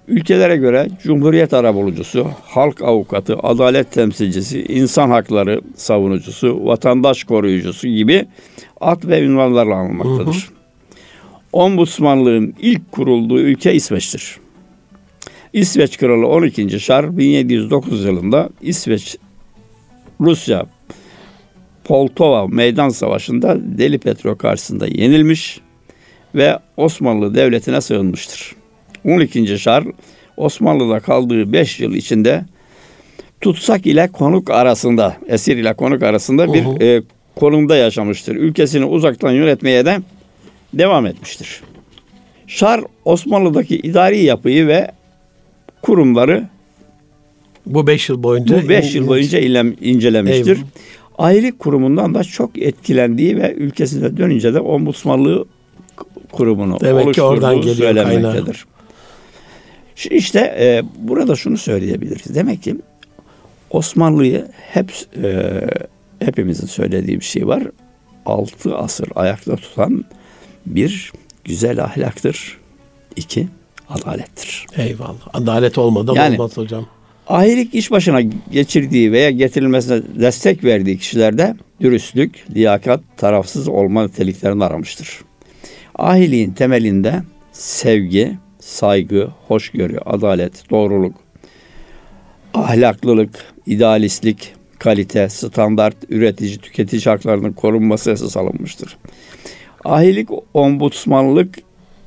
Ülkelere göre Cumhuriyet arabulucusu, halk avukatı, adalet temsilcisi, insan hakları savunucusu, vatandaş koruyucusu gibi ad ve ünvanlarla anılmaktadır. Hı hı. Ombudsmanlığın ilk kurulduğu ülke İsveç'tir. İsveç Kralı 12. Şar 1709 yılında İsveç Rusya Poltova Meydan Savaşı'nda Deli Petro karşısında yenilmiş ve Osmanlı Devleti'ne sığınmıştır. 12. Şar Osmanlı'da kaldığı 5 yıl içinde tutsak ile konuk arasında, esir ile konuk arasında bir uh e, konumda yaşamıştır. Ülkesini uzaktan yönetmeye de devam etmiştir. Şar Osmanlı'daki idari yapıyı ve kurumları bu 5 yıl boyunca bu 5 yıl boyunca incelemiştir. Eyvallah. Aile kurumundan da çok etkilendiği ve ülkesine dönünce de ombudsmanlığı kurumunu Demek ki oradan geliyor söylenmektedir. Kaynağı. İşte e, burada şunu söyleyebiliriz. Demek ki Osmanlı'yı hep e, hepimizin söylediği bir şey var. Altı asır ayakta tutan bir güzel ahlaktır. İki, adalettir. Eyvallah. Adalet olmadan yani, olmaz hocam. Ahilik iş başına geçirdiği veya getirilmesine destek verdiği kişilerde dürüstlük, liyakat, tarafsız olma niteliklerini aramıştır. Ahiliğin temelinde sevgi, saygı, hoşgörü, adalet, doğruluk, ahlaklılık, idealistlik, kalite, standart, üretici, tüketici haklarının korunması esas alınmıştır. Ahilik, ombudsmanlık,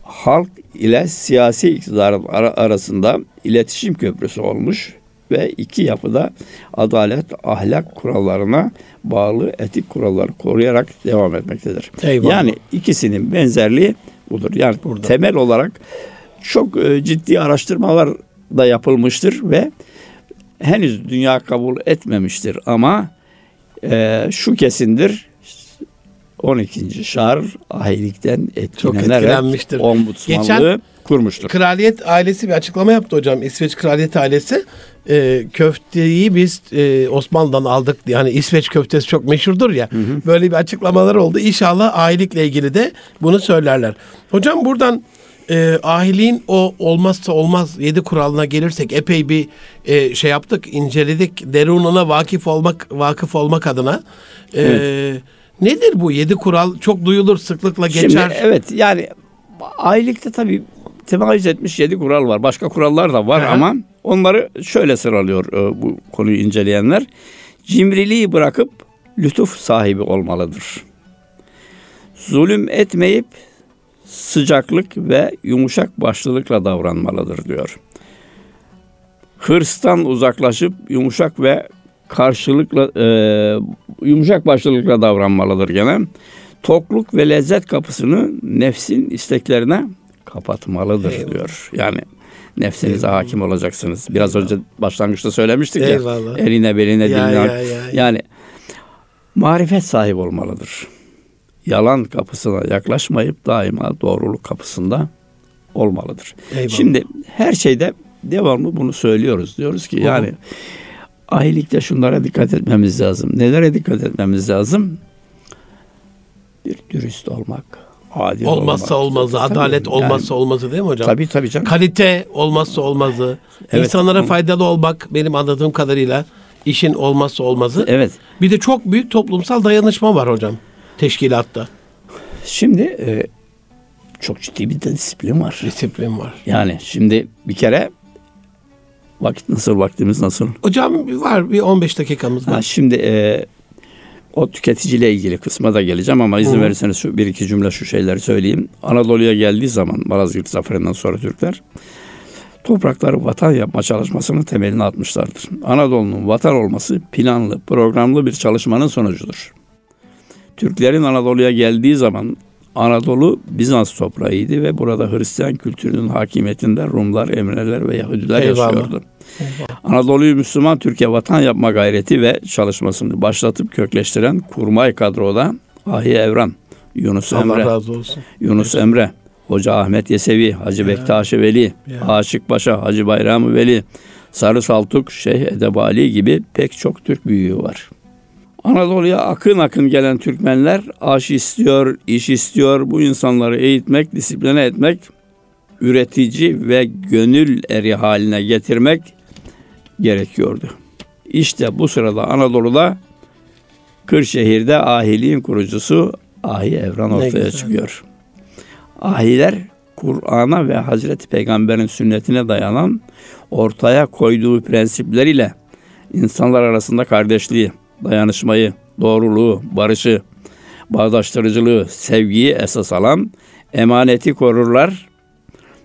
halk ile siyasi iktidarın arasında iletişim köprüsü olmuş ve iki yapıda adalet, ahlak kurallarına bağlı etik kuralları koruyarak devam etmektedir. Eyvallah. Yani ikisinin benzerliği budur. Yani Burada. temel olarak çok e, ciddi araştırmalar da yapılmıştır ve henüz dünya kabul etmemiştir ama e, şu kesindir 12. Şar ahilikten etkilenerek ombudsmanlığı Geçen kurmuştur. Kraliyet ailesi bir açıklama yaptı hocam. İsveç kraliyet ailesi e, köfteyi biz e, Osmanlı'dan aldık. Yani İsveç köftesi çok meşhurdur ya. Hı hı. Böyle bir açıklamalar oldu. İnşallah ahilikle ilgili de bunu söylerler. Hocam buradan e, ahiliğin o olmazsa olmaz yedi kuralına gelirsek epey bir e, şey yaptık, inceledik. Derununa vakıf olmak vakıf olmak adına. E, evet. Nedir bu yedi kural? Çok duyulur, sıklıkla geçer. Şimdi evet yani ailelikte tabii temayüz etmiş yedi kural var. Başka kurallar da var ama onları şöyle sıralıyor e, bu konuyu inceleyenler. Cimriliği bırakıp lütuf sahibi olmalıdır. Zulüm etmeyip sıcaklık ve yumuşak başlılıkla davranmalıdır diyor. Hırstan uzaklaşıp yumuşak ve karşılıkla e, yumuşak başlılıkla davranmalıdır gene. Tokluk ve lezzet kapısını nefsin isteklerine kapatmalıdır Eyvallah. diyor. Yani nefsinize Eyvallah. hakim olacaksınız. Biraz Eyvallah. önce başlangıçta söylemiştik Eyvallah. ya. Eline beline ya, diline. Ya, ya, ya. Yani marifet sahibi olmalıdır. Yalan kapısına yaklaşmayıp daima doğruluk kapısında olmalıdır. Eyvallah. Şimdi her şeyde devamlı bunu söylüyoruz. Diyoruz ki yani ahilikte şunlara dikkat etmemiz lazım. Nelere dikkat etmemiz lazım? Bir dürüst olmak, adil olmazsa olmak. olmazı, Tabii, adalet yani- olmazsa olmazı değil mi hocam? Tabii tabii canım. Kalite olmazsa olmazı. Evet. İnsanlara faydalı olmak benim anladığım kadarıyla işin olmazsa olmazı. Evet. Bir de çok büyük toplumsal dayanışma var hocam teşkilatta. Şimdi e, çok ciddi bir de disiplin var. Disiplin var. Yani şimdi bir kere vakit nasıl, vaktimiz nasıl? Hocam var bir 15 dakikamız Ha, var. şimdi e, o tüketiciyle ilgili kısma da geleceğim ama izin Hı. verirseniz şu bir iki cümle şu şeyleri söyleyeyim. Anadolu'ya geldiği zaman Malazgirt Zaferi'nden sonra Türkler toprakları vatan yapma çalışmasının temelini atmışlardır. Anadolu'nun vatan olması planlı, programlı bir çalışmanın sonucudur. Türklerin Anadolu'ya geldiği zaman Anadolu Bizans toprağıydı ve burada Hristiyan kültürünün hakimiyetinde Rumlar, Emreler ve Yahudiler Eyvallah. yaşıyordu. Anadolu'yu Müslüman Türkiye vatan yapma gayreti ve çalışmasını başlatıp kökleştiren kurmay kadroda Ahi Evran, Yunus Allah Emre, razı olsun. Yunus Emre, Hoca Ahmet Yesevi, Hacı Bektaşi Veli, Ya. Aşık Paşa, Hacı Bayramı Veli, Sarı Saltuk, Şeyh Edebali gibi pek çok Türk büyüğü var. Anadolu'ya akın akın gelen Türkmenler aş istiyor, iş istiyor. Bu insanları eğitmek, disipline etmek, üretici ve gönül eri haline getirmek gerekiyordu. İşte bu sırada Anadolu'da Kırşehir'de ahiliğin kurucusu Ahi Evran ortaya çıkıyor. Ahiler Kur'an'a ve Hazreti Peygamber'in sünnetine dayanan ortaya koyduğu prensipler ile insanlar arasında kardeşliği, dayanışmayı, doğruluğu, barışı, bağdaştırıcılığı, sevgiyi esas alan emaneti korurlar,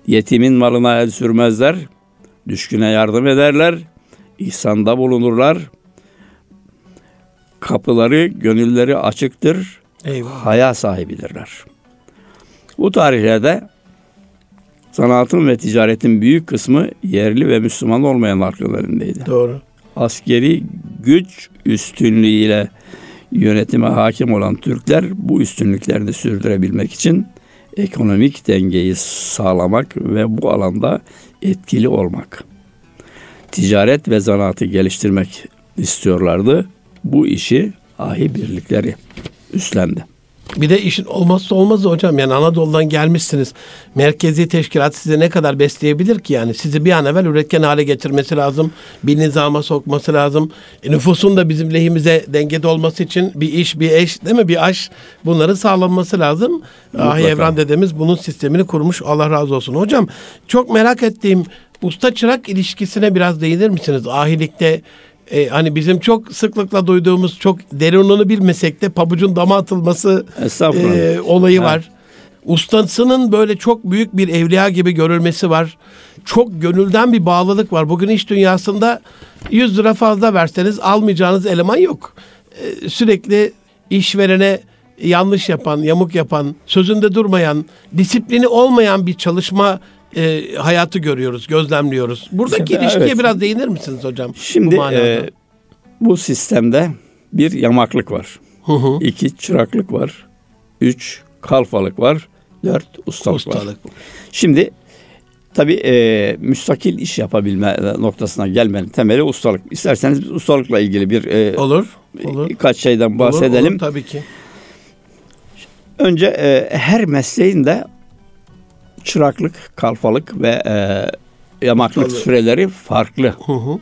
yetimin malına el sürmezler, düşküne yardım ederler, ihsanda bulunurlar, kapıları, gönülleri açıktır, Eyvallah. haya sahibidirler. Bu tarihlerde sanatın ve ticaretin büyük kısmı yerli ve Müslüman olmayan ülkelerindeydi. Doğru. Askeri güç üstünlüğüyle yönetime hakim olan Türkler bu üstünlüklerini sürdürebilmek için ekonomik dengeyi sağlamak ve bu alanda etkili olmak, ticaret ve zanaatı geliştirmek istiyorlardı. Bu işi ahi birlikleri üstlendi. Bir de işin olmazsa olmazı hocam yani Anadolu'dan gelmişsiniz. Merkezi teşkilat size ne kadar besleyebilir ki yani? Sizi bir an evvel üretken hale getirmesi lazım. Bir nizama sokması lazım. E, nüfusun da bizim lehimize dengede olması için bir iş, bir eş değil mi? Bir aş bunların sağlanması lazım. Ahi Evran dedemiz bunun sistemini kurmuş. Allah razı olsun. Hocam çok merak ettiğim usta çırak ilişkisine biraz değinir misiniz? Ahilikte e, hani bizim çok sıklıkla duyduğumuz çok derinunu bilmesek de pabucun dama atılması e, olayı Ha. var. Ustasının böyle çok büyük bir evliya gibi görülmesi var. Çok gönülden bir bağlılık var. Bugün iş dünyasında 100 lira fazla verseniz almayacağınız eleman yok. E, sürekli işverene yanlış yapan, yamuk yapan, sözünde durmayan, disiplini olmayan bir çalışma e, hayatı görüyoruz, gözlemliyoruz. Buradaki Şimdi, ilişkiye evet. biraz değinir misiniz hocam? Şimdi Bu manada. e, bu sistemde bir yamaklık var. Hı hı. iki çıraklık var. Üç kalfalık var. Dört ustalık, var. Ustalık. Şimdi tabi e, müstakil iş yapabilme noktasına gelmenin temeli ustalık. İsterseniz biz ustalıkla ilgili bir e, Olur, olur. birkaç şeyden Olur, bahsedelim. olur, tabii ki. Önce e, her mesleğin de çıraklık, kalfalık ve e, yamaklık Tabii. süreleri farklı. Hı hı.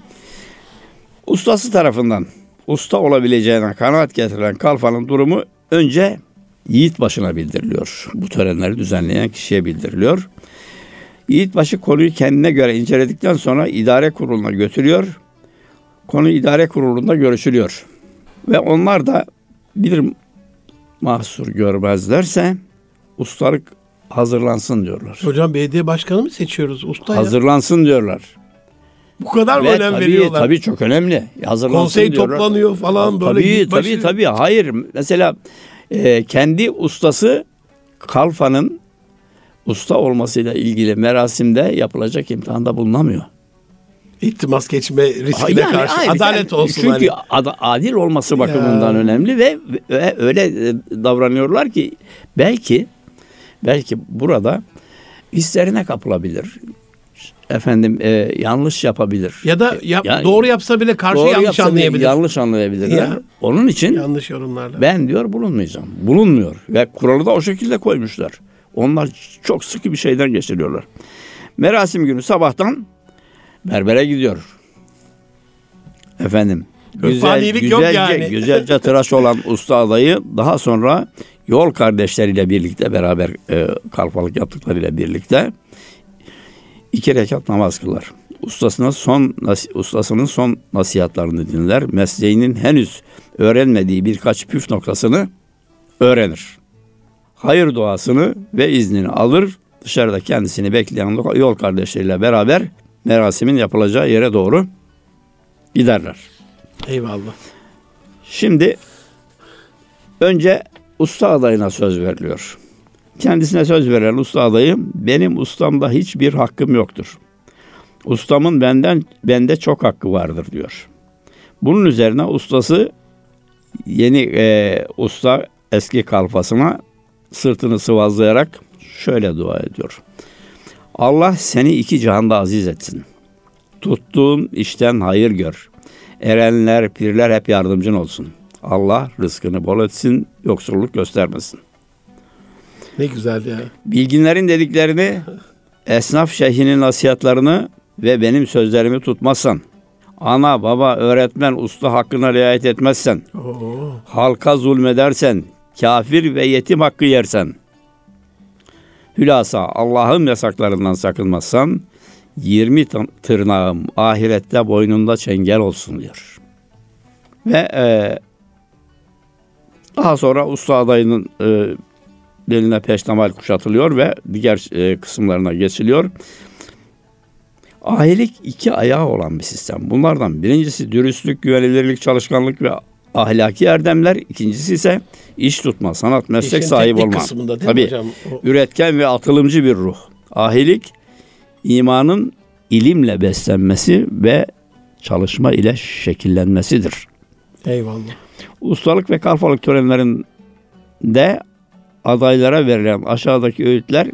Ustası tarafından usta olabileceğine kanaat getirilen kalfanın durumu önce yiğit başına bildiriliyor. Bu törenleri düzenleyen kişiye bildiriliyor. Yiğit başı konuyu kendine göre inceledikten sonra idare kuruluna götürüyor. Konu idare kurulunda görüşülüyor. Ve onlar da bir mahsur görmezlerse ustalık hazırlansın diyorlar. Hocam belediye başkanı mı seçiyoruz? Usta ya. Hazırlansın diyorlar. Bu kadar mı Ve önem tabii, veriyorlar? tabii çok önemli. Hazırlansın Konsey diyorlar. toplanıyor falan böyle. Tabii başı- tabii tabii. Hayır. Mesela e, kendi ustası kalfanın usta olmasıyla ilgili merasimde yapılacak imtihanda bulunamıyor. İltimas geçme riskine Yani karşı hayır, adalet yani olsun. Çünkü hani. adil olması bakımından Ya. önemli ve, ve öyle e, davranıyorlar ki belki belki burada hislerine kapılabilir. Efendim e, yanlış yapabilir. Ya da yap- Yani doğru yapsa bile karşı doğru yanlış anlayabilir. Yanlış anlayabilirler. Ya. Onun için yanlış yorumlarla. ben diyor bulunmayacağım. Bulunmuyor. Ve kuralı da o şekilde koymuşlar. Onlar çok sıkı bir şeyden geçiriyorlar. Merasim günü sabahtan berbere gidiyor. Efendim. Yok güzelce, yani. güzelce tıraş olan *laughs* usta adayı daha sonra yol kardeşleriyle birlikte beraber e, kalfalık yaptıklarıyla birlikte iki rekat namaz kılar. Ustasına son ustasının son nasihatlarını dinler. Mesleğinin henüz öğrenmediği birkaç püf noktasını öğrenir. Hayır duasını ve iznini alır. Dışarıda kendisini bekleyen yol kardeşleriyle beraber merasimin yapılacağı yere doğru giderler. Eyvallah. Şimdi önce usta adayına söz veriliyor. Kendisine söz veren usta adayı benim ustamda hiçbir hakkım yoktur. Ustamın benden bende çok hakkı vardır diyor. Bunun üzerine ustası yeni e, usta eski kalfasına sırtını sıvazlayarak şöyle dua ediyor. Allah seni iki cihanda aziz etsin. Tuttuğun işten hayır gör. Erenler, pirler hep yardımcın olsun. Allah rızkını bol etsin, yoksulluk göstermesin. Ne güzel ya. Bilginlerin dediklerini, esnaf şeyhinin nasihatlarını ve benim sözlerimi tutmazsan, ana, baba, öğretmen, usta hakkına riayet etmezsen, Oo. halka zulmedersen, kafir ve yetim hakkı yersen, hülasa Allah'ın yasaklarından sakınmazsan, 20 tı- tırnağım ahirette boynunda çengel olsun diyor. Ve e, daha sonra usta adayının e, beline peştemal kuşatılıyor ve diğer e, kısımlarına geçiliyor. Ahilik iki ayağı olan bir sistem. Bunlardan birincisi dürüstlük, güvenilirlik, çalışkanlık ve ahlaki erdemler. İkincisi ise iş tutma, sanat, meslek İşin sahibi olma. kısmında Tabii. hocam? O- Üretken ve atılımcı bir ruh. Ahilik imanın ilimle beslenmesi ve çalışma ile şekillenmesidir. Eyvallah. Ustalık ve kalfalık törenlerinde adaylara verilen aşağıdaki öğütler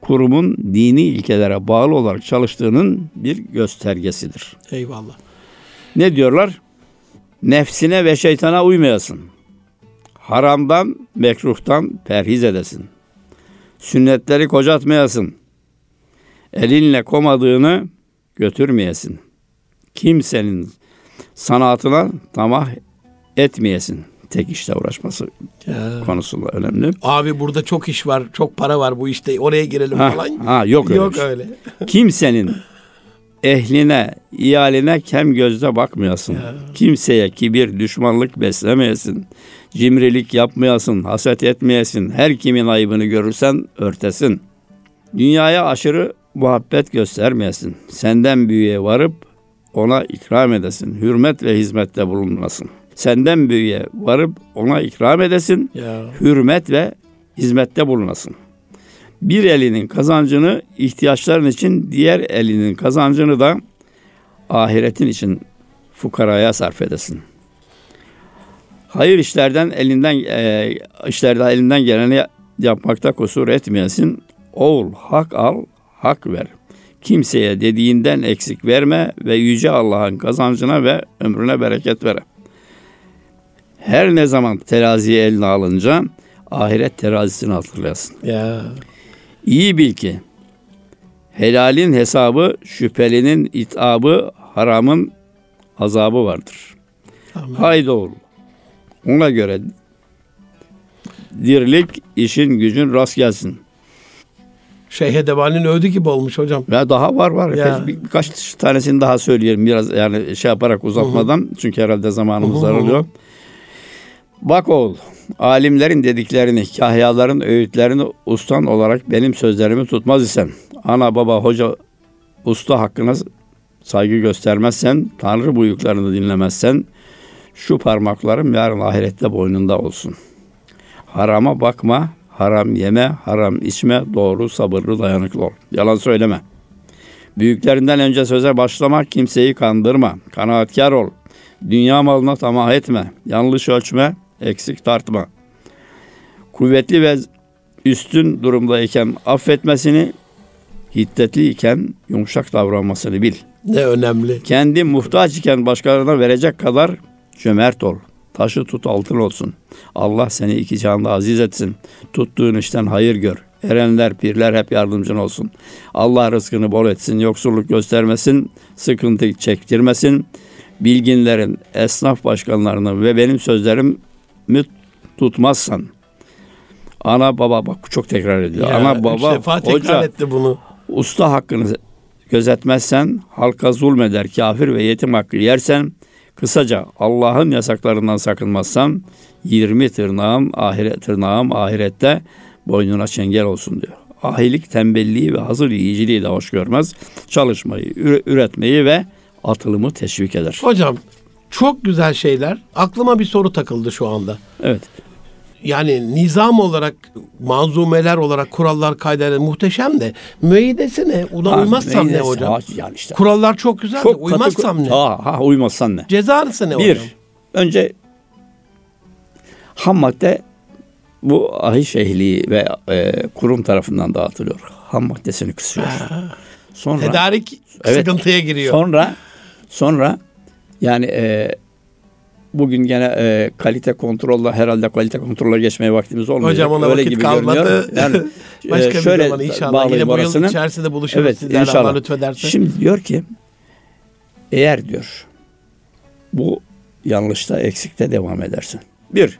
kurumun dini ilkelere bağlı olarak çalıştığının bir göstergesidir. Eyvallah. Ne diyorlar? Nefsine ve şeytana uymayasın. Haramdan, mekruhtan perhiz edesin. Sünnetleri kocatmayasın. Elinle komadığını götürmeyesin. Kimsenin sanatına tamah etmeyesin. Tek işle uğraşması Ya. konusunda önemli. Abi burada çok iş var, çok para var bu işte. Oraya girelim Ha, falan. ha, yok öyle. Yok şey. öyle. *laughs* Kimsenin ehline, iyaline kem gözle bakmayasın. Ya. Kimseye kibir, düşmanlık beslemeyesin. Cimrilik yapmayasın, haset etmeyesin. Her kimin ayıbını görürsen örtesin. Dünyaya aşırı muhabbet göstermeyesin. Senden büyüğe varıp ona ikram edesin. Hürmet ve hizmette bulunmasın. Senden büyüğe varıp ona ikram edesin Ya. hürmet ve hizmette bulunasın. Bir elinin kazancını ihtiyaçların için, diğer elinin kazancını da ahiretin için fukaraya sarf edesin. Hayır işlerden elinden e, işlerde elinden geleni yapmakta kusur etmeyesin. Oğul hak al, hak ver. Kimseye dediğinden eksik verme ve yüce Allah'ın kazancına ve ömrüne bereket vere. Her ne zaman teraziye eline alınca ahiret terazisini hatırlayasın. Ya. İyi bil ki helalin hesabı, şüphelinin itabı, haramın azabı vardır. Amin. Haydi oğul. Ona göre dirlik, işin gücün rast gelsin. Şeyh Edebali'nin övdü gibi olmuş hocam. Ve daha var var. Ya. Bir, birkaç tanesini daha söyleyelim biraz yani şey yaparak uzatmadan. Çünkü herhalde zamanımız daralıyor. Bak oğul, alimlerin dediklerini, kahyaların öğütlerini ustan olarak benim sözlerimi tutmaz isen, ana baba hoca usta hakkına saygı göstermezsen, Tanrı buyruklarını dinlemezsen, şu parmaklarım yarın ahirette boynunda olsun. Harama bakma, haram yeme, haram içme, doğru sabırlı dayanıklı ol. Yalan söyleme. Büyüklerinden önce söze başlamak kimseyi kandırma. Kanaatkar ol. Dünya malına tamah etme. Yanlış ölçme, eksik tartma. Kuvvetli ve üstün durumdayken affetmesini, hiddetli iken yumuşak davranmasını bil. Ne önemli. Kendi muhtaç iken başkalarına verecek kadar cömert ol. Taşı tut altın olsun. Allah seni iki cihanda aziz etsin. Tuttuğun işten hayır gör. Erenler, pirler hep yardımcın olsun. Allah rızkını bol etsin, yoksulluk göstermesin, sıkıntı çektirmesin. Bilginlerin, esnaf başkanlarını ve benim sözlerimi tutmazsan, ana baba bak çok tekrar ediyor. Ya, ana baba, defa tekrar hoca, etti bunu. usta hakkını gözetmezsen, halka zulmeder, kafir ve yetim hakkı yersen, kısaca Allah'ın yasaklarından sakınmazsan, 20 tırnağım, ahiret tırnağım ahirette boynuna çengel olsun diyor. Ahilik tembelliği ve hazır yiyiciliği de hoş görmez. Çalışmayı, üre- üretmeyi ve atılımı teşvik eder. Hocam çok güzel şeyler. Aklıma bir soru takıldı şu anda. Evet. Yani nizam olarak, manzumeler olarak kurallar kaideler muhteşem de müeyyidesi ne? Ona Ha, uymazsam ne hocam? ha, Yani işte. Kurallar çok güzel de Çok katı- uymazsam ne? Ha, ha, uymazsan ne? Cezası ne Bir, hocam? önce ham madde bu ahiş ehli ve e, kurum tarafından dağıtılıyor. Ham maddesini kısıyor. Sonra Tedarik Evet. sıkıntıya giriyor. sonra sonra yani e, bugün gene e, kalite kontrolle herhalde kalite kontrolle geçmeye vaktimiz olmuyor. Hocam ona Öyle vakit gibi kalmadı. görünüyor. Yani *laughs* Başka e, bir şöyle zaman inşallah. Yine bu yıl orasını. içerisinde buluşuruz Evet sizlerle Allah inşallah. lütfederse. Şimdi diyor ki eğer diyor bu yanlışta eksikte devam edersin. Bir,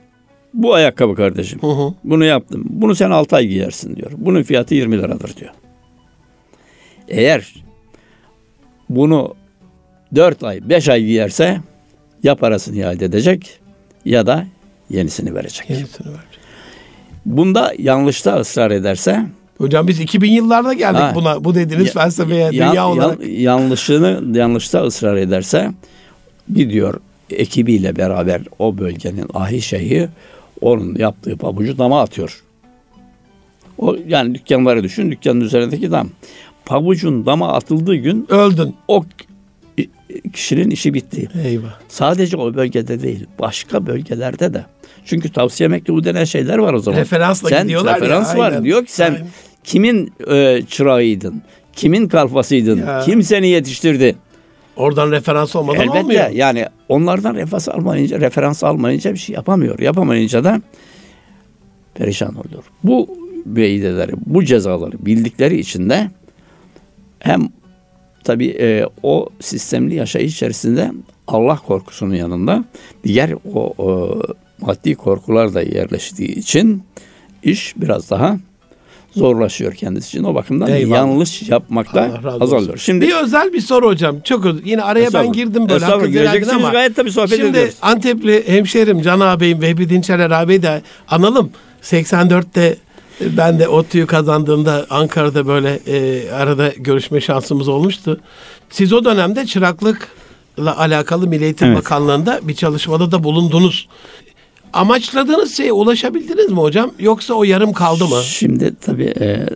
bu ayakkabı kardeşim. Hı hı. Bunu yaptım. Bunu sen 6 ay giyersin diyor. Bunun fiyatı 20 liradır diyor. Eğer bunu 4 ay, 5 ay giyerse ya parasını iade edecek ya da yenisini verecek. Yenisini ver. Bunda yanlışta ısrar ederse Hocam biz 2000 yıllarda geldik Ha. buna. Bu dediğiniz Ya- felsefeye yan- dünya yan- olarak. yanlışını yanlışta ısrar ederse bir diyor ekibiyle beraber o bölgenin ahi şeyhi onun yaptığı pabucu dama atıyor. O yani dükkanları düşün dükkanın üzerindeki dam. Pabucun dama atıldığı gün Öldün. o kişinin işi bitti. Eyvah. Sadece o bölgede değil başka bölgelerde de. Çünkü tavsiye mektubu denen şeyler var o zaman. Referansla sen gidiyorlar ya, referans var. aynen. Diyor ki sen Aynen. kimin e, çırağıydın? Kimin kalfasıydın? Ya. Kim seni yetiştirdi? Oradan referans olmadan Elbette olmuyor. yani onlardan referans almayınca, referans almayınca bir şey yapamıyor. Yapamayınca da perişan oluyor. Bu beydeleri, bu cezaları bildikleri için de hem tabii e, o sistemli yaşayış içerisinde Allah korkusunun yanında diğer o, o maddi korkular da yerleştiği için iş biraz daha zorlaşıyor kendisi için. O bakımdan Eyvallah. yanlış yapmakta azalıyor. Şimdi Bir özel bir soru hocam. Çok öz- Yine araya ben girdim böyle. Edin gireceksiniz, ama. gayet tabii sohbet Şimdi ediyoruz. Antepli hemşehrim Can ağabeyim Vehbi Dinçeler ağabeyi de analım. 84'te ben de ODTÜ'yü kazandığımda Ankara'da böyle e, arada görüşme şansımız olmuştu. Siz o dönemde çıraklıkla alakalı Milli Eğitim Evet. Bakanlığı'nda bir çalışmada da bulundunuz. Amaçladığınız şeye ulaşabildiniz mi hocam? Yoksa o yarım kaldı mı? Şimdi tabii e,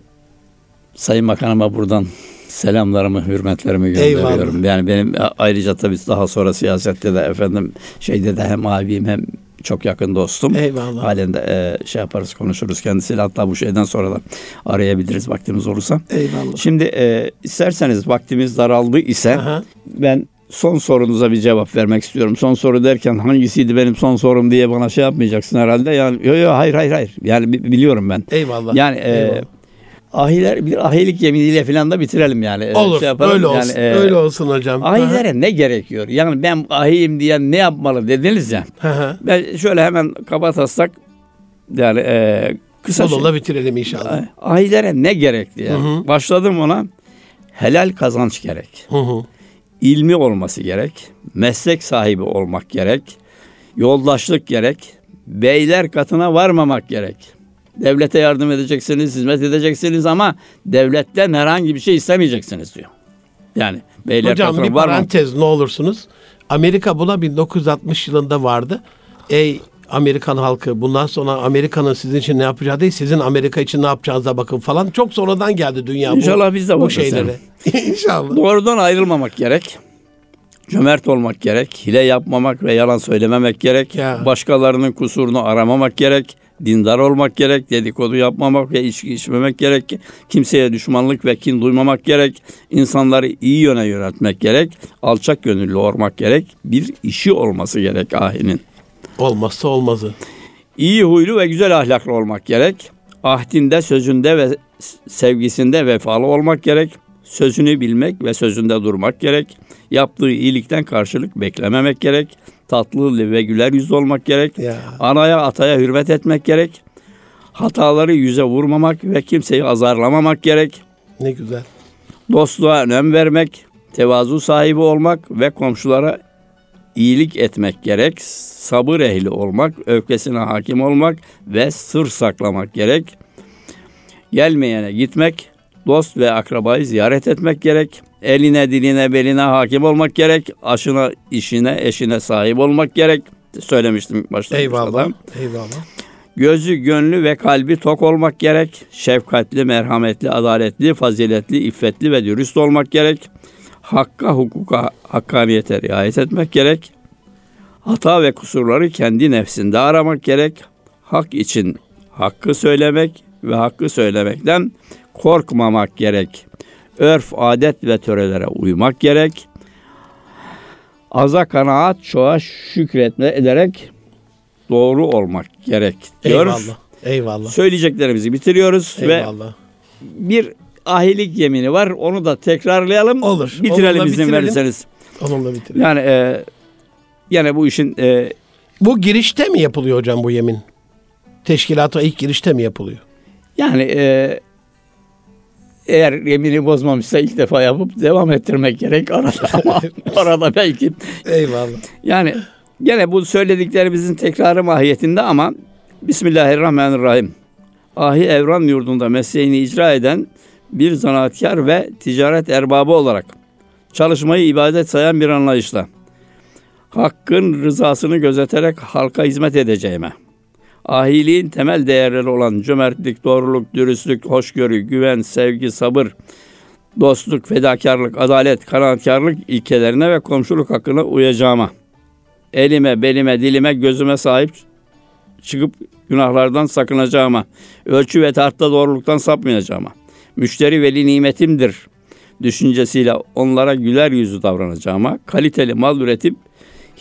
Sayın Bakanıma buradan selamlarımı, hürmetlerimi gönderiyorum. Eyvallah. Yani benim ayrıca tabii daha sonra siyasette de efendim şeyde de hem abim hem çok yakın dostum. Eyvallah. Halen de e, şey yaparız konuşuruz kendisiyle hatta bu şeyden sonra da arayabiliriz vaktimiz olursa. Eyvallah. Şimdi e, isterseniz vaktimiz daraldı ise Aha. ben son sorunuza bir cevap vermek istiyorum. Son soru derken hangisiydi benim son sorum diye bana şey yapmayacaksın herhalde. Yani yo yo hayır hayır hayır. Yani bi- biliyorum ben. Eyvallah. Yani e, Eyvallah. Ahiler bir ahilik yeminiyle falan da bitirelim yani. E, Olur. şey yapalım. öyle Yani, olsun. e, öyle olsun hocam. Ahilere ne gerekiyor? Yani ben ahiyim diyen ne yapmalı dediniz ya. Hı hı. Ben şöyle hemen kaba taslak yani e, kısa şey- Sonunda bitirelim inşallah. ahilere ne gerek diye. Hı hı. Başladım ona. Helal kazanç gerek. Hı hı. ilmi olması gerek, meslek sahibi olmak gerek, yoldaşlık gerek, beyler katına varmamak gerek. Devlete yardım edeceksiniz, hizmet edeceksiniz ama devletten herhangi bir şey istemeyeceksiniz diyor. Yani beyler Hocam bir varmamak. parantez ne olursunuz. Amerika buna 1960 yılında vardı. Ey Amerikan halkı bundan sonra Amerika'nın sizin için ne yapacağı değil sizin Amerika için ne yapacağınıza bakın falan. Çok sonradan geldi dünya İnşallah bu, biz de bu şeylere. *laughs* İnşallah. Doğrudan ayrılmamak gerek. Cömert olmak gerek. Hile yapmamak ve yalan söylememek gerek. Ya. Başkalarının kusurunu aramamak gerek. Dindar olmak gerek. Dedikodu yapmamak ve içki içmemek gerek. Kimseye düşmanlık ve kin duymamak gerek. İnsanları iyi yöne yönetmek gerek. Alçak gönüllü olmak gerek. Bir işi olması gerek ahinin. Olmazsa olmazı. İyi huylu ve güzel ahlaklı olmak gerek. Ahdinde, sözünde ve sevgisinde vefalı olmak gerek. Sözünü bilmek ve sözünde durmak gerek. Yaptığı iyilikten karşılık beklememek gerek. Tatlı ve güler yüzlü olmak gerek. Ya. Anaya ataya hürmet etmek gerek. Hataları yüze vurmamak ve kimseyi azarlamamak gerek. Ne güzel. Dostluğa önem vermek, tevazu sahibi olmak ve komşulara iyilik etmek gerek. Sabır ehli olmak, öfkesine hakim olmak ve sır saklamak gerek. Gelmeyene gitmek, dost ve akrabayı ziyaret etmek gerek. Eline, diline, beline hakim olmak gerek. Aşına, işine, eşine sahip olmak gerek. Söylemiştim başta. Eyvallah. Eyvallah. Gözü, gönlü ve kalbi tok olmak gerek. Şefkatli, merhametli, adaletli, faziletli, iffetli ve dürüst olmak gerek. Hakka, hukuka, hakkaniyete riayet etmek gerek. Hata ve kusurları kendi nefsinde aramak gerek. Hak için hakkı söylemek ve hakkı söylemekten korkmamak gerek. Örf, adet ve törelere uymak gerek. Aza kanaat, çoğa şükretme ederek doğru olmak gerek diyor. Eyvallah. Eyvallah. Söyleyeceklerimizi bitiriyoruz ve Eyvallah. bir ahilik yemini var. Onu da tekrarlayalım. Olur. Bitirelim izin bitirelim. verirseniz. Onunla bitirelim. Yani e, yani bu işin e, Bu girişte mi yapılıyor hocam bu yemin? Teşkilata ilk girişte mi yapılıyor? yani e, eğer yemini bozmamışsa ilk defa yapıp devam ettirmek gerek arada ama *laughs* arada belki Eyvallah. yani gene bu söylediklerimizin tekrarı mahiyetinde ama Bismillahirrahmanirrahim. Ahi Evran yurdunda mesleğini icra eden bir zanaatkar ve ticaret erbabı olarak çalışmayı ibadet sayan bir anlayışla hakkın rızasını gözeterek halka hizmet edeceğime, ahiliğin temel değerleri olan cömertlik, doğruluk, dürüstlük, hoşgörü, güven, sevgi, sabır, dostluk, fedakarlık, adalet, kanaatkarlık ilkelerine ve komşuluk hakkına uyacağıma, elime, belime, dilime, gözüme sahip çıkıp günahlardan sakınacağıma, ölçü ve tartta doğruluktan sapmayacağıma, müşteri veli nimetimdir düşüncesiyle onlara güler yüzü davranacağıma, kaliteli mal üretip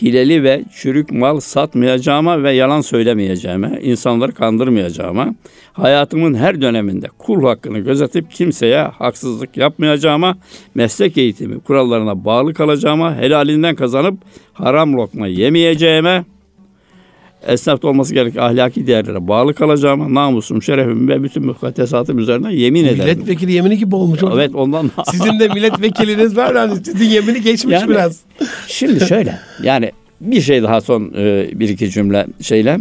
hileli ve çürük mal satmayacağıma ve yalan söylemeyeceğime, insanları kandırmayacağıma, hayatımın her döneminde kul hakkını gözetip kimseye haksızlık yapmayacağıma, meslek eğitimi kurallarına bağlı kalacağıma, helalinden kazanıp haram lokma yemeyeceğime, esnafta olması gereken ahlaki değerlere bağlı kalacağıma, namusum, şerefim ve bütün mukaddesatım üzerine yemin ederim. Milletvekili yemini gibi olmuş hocam. Evet ondan Sizin de milletvekiliniz var yani sizin yemini geçmiş Yani- biraz. Şimdi şöyle yani bir şey daha son e, bir iki cümle şeyle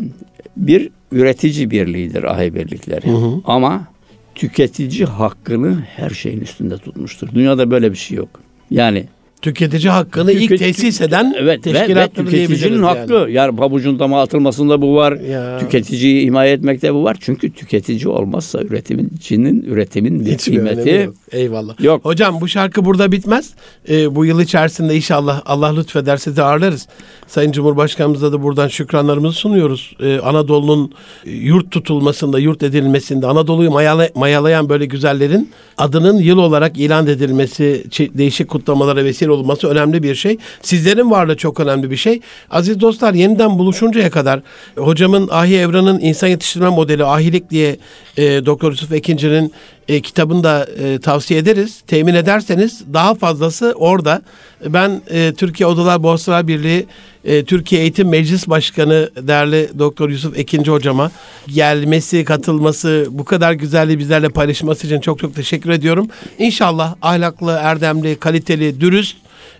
bir üretici birliğidir ahi birlikleri ama tüketici hakkını her şeyin üstünde tutmuştur. Dünyada böyle bir şey yok. Yani Tüketici hakkını ilk Tüket- tesis eden evet ve, ve teşkilattır diyebiliriz tüketicinin yani. hakkı yani pabucun dama atılmasında bu var. Ya. Tüketiciyi himaye etmekte bu var. Çünkü tüketici olmazsa üretimcinin üretimin bir önemi kıymeti yok. Eyvallah. yok. Hocam bu şarkı burada bitmez. Ee, bu yıl içerisinde inşallah Allah lütfeder sizi ağırlarız. Sayın Cumhurbaşkanımıza da buradan şükranlarımızı sunuyoruz. Ee, Anadolu'nun yurt tutulmasında, yurt edilmesinde, Anadolu'yu mayala- mayalayan böyle güzellerin adının yıl olarak ilan edilmesi, değişik kutlamalara vesile olması önemli bir şey. Sizlerin varlığı çok önemli bir şey. Aziz dostlar yeniden buluşuncaya kadar hocamın Ahi Evran'ın insan yetiştirme modeli Ahilik diye e, Doktor Yusuf Ekinci'nin e, kitabını da e, tavsiye ederiz. Temin ederseniz daha fazlası orada. Ben e, Türkiye Odalar Borsalar Birliği e, Türkiye Eğitim Meclis Başkanı değerli Doktor Yusuf Ekinci hocama gelmesi, katılması, bu kadar güzelliği bizlerle paylaşması için çok çok teşekkür ediyorum. İnşallah ahlaklı, erdemli, kaliteli, dürüst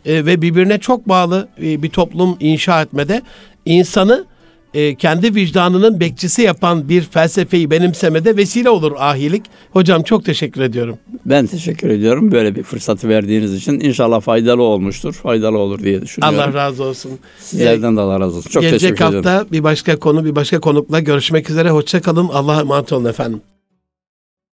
e, ve birbirine çok bağlı e, bir toplum inşa etmede insanı e, kendi vicdanının bekçisi yapan bir felsefeyi benimsemede vesile olur ahilik. Hocam çok teşekkür ediyorum. Ben teşekkür ediyorum böyle bir fırsatı verdiğiniz için. İnşallah faydalı olmuştur. Faydalı olur diye düşünüyorum. Allah razı olsun. Sizlerden de Allah razı olsun. Çok Gelecek teşekkür hafta ediyorum. bir başka konu, bir başka konukla görüşmek üzere. Hoşça kalın. Allah'a emanet olun efendim.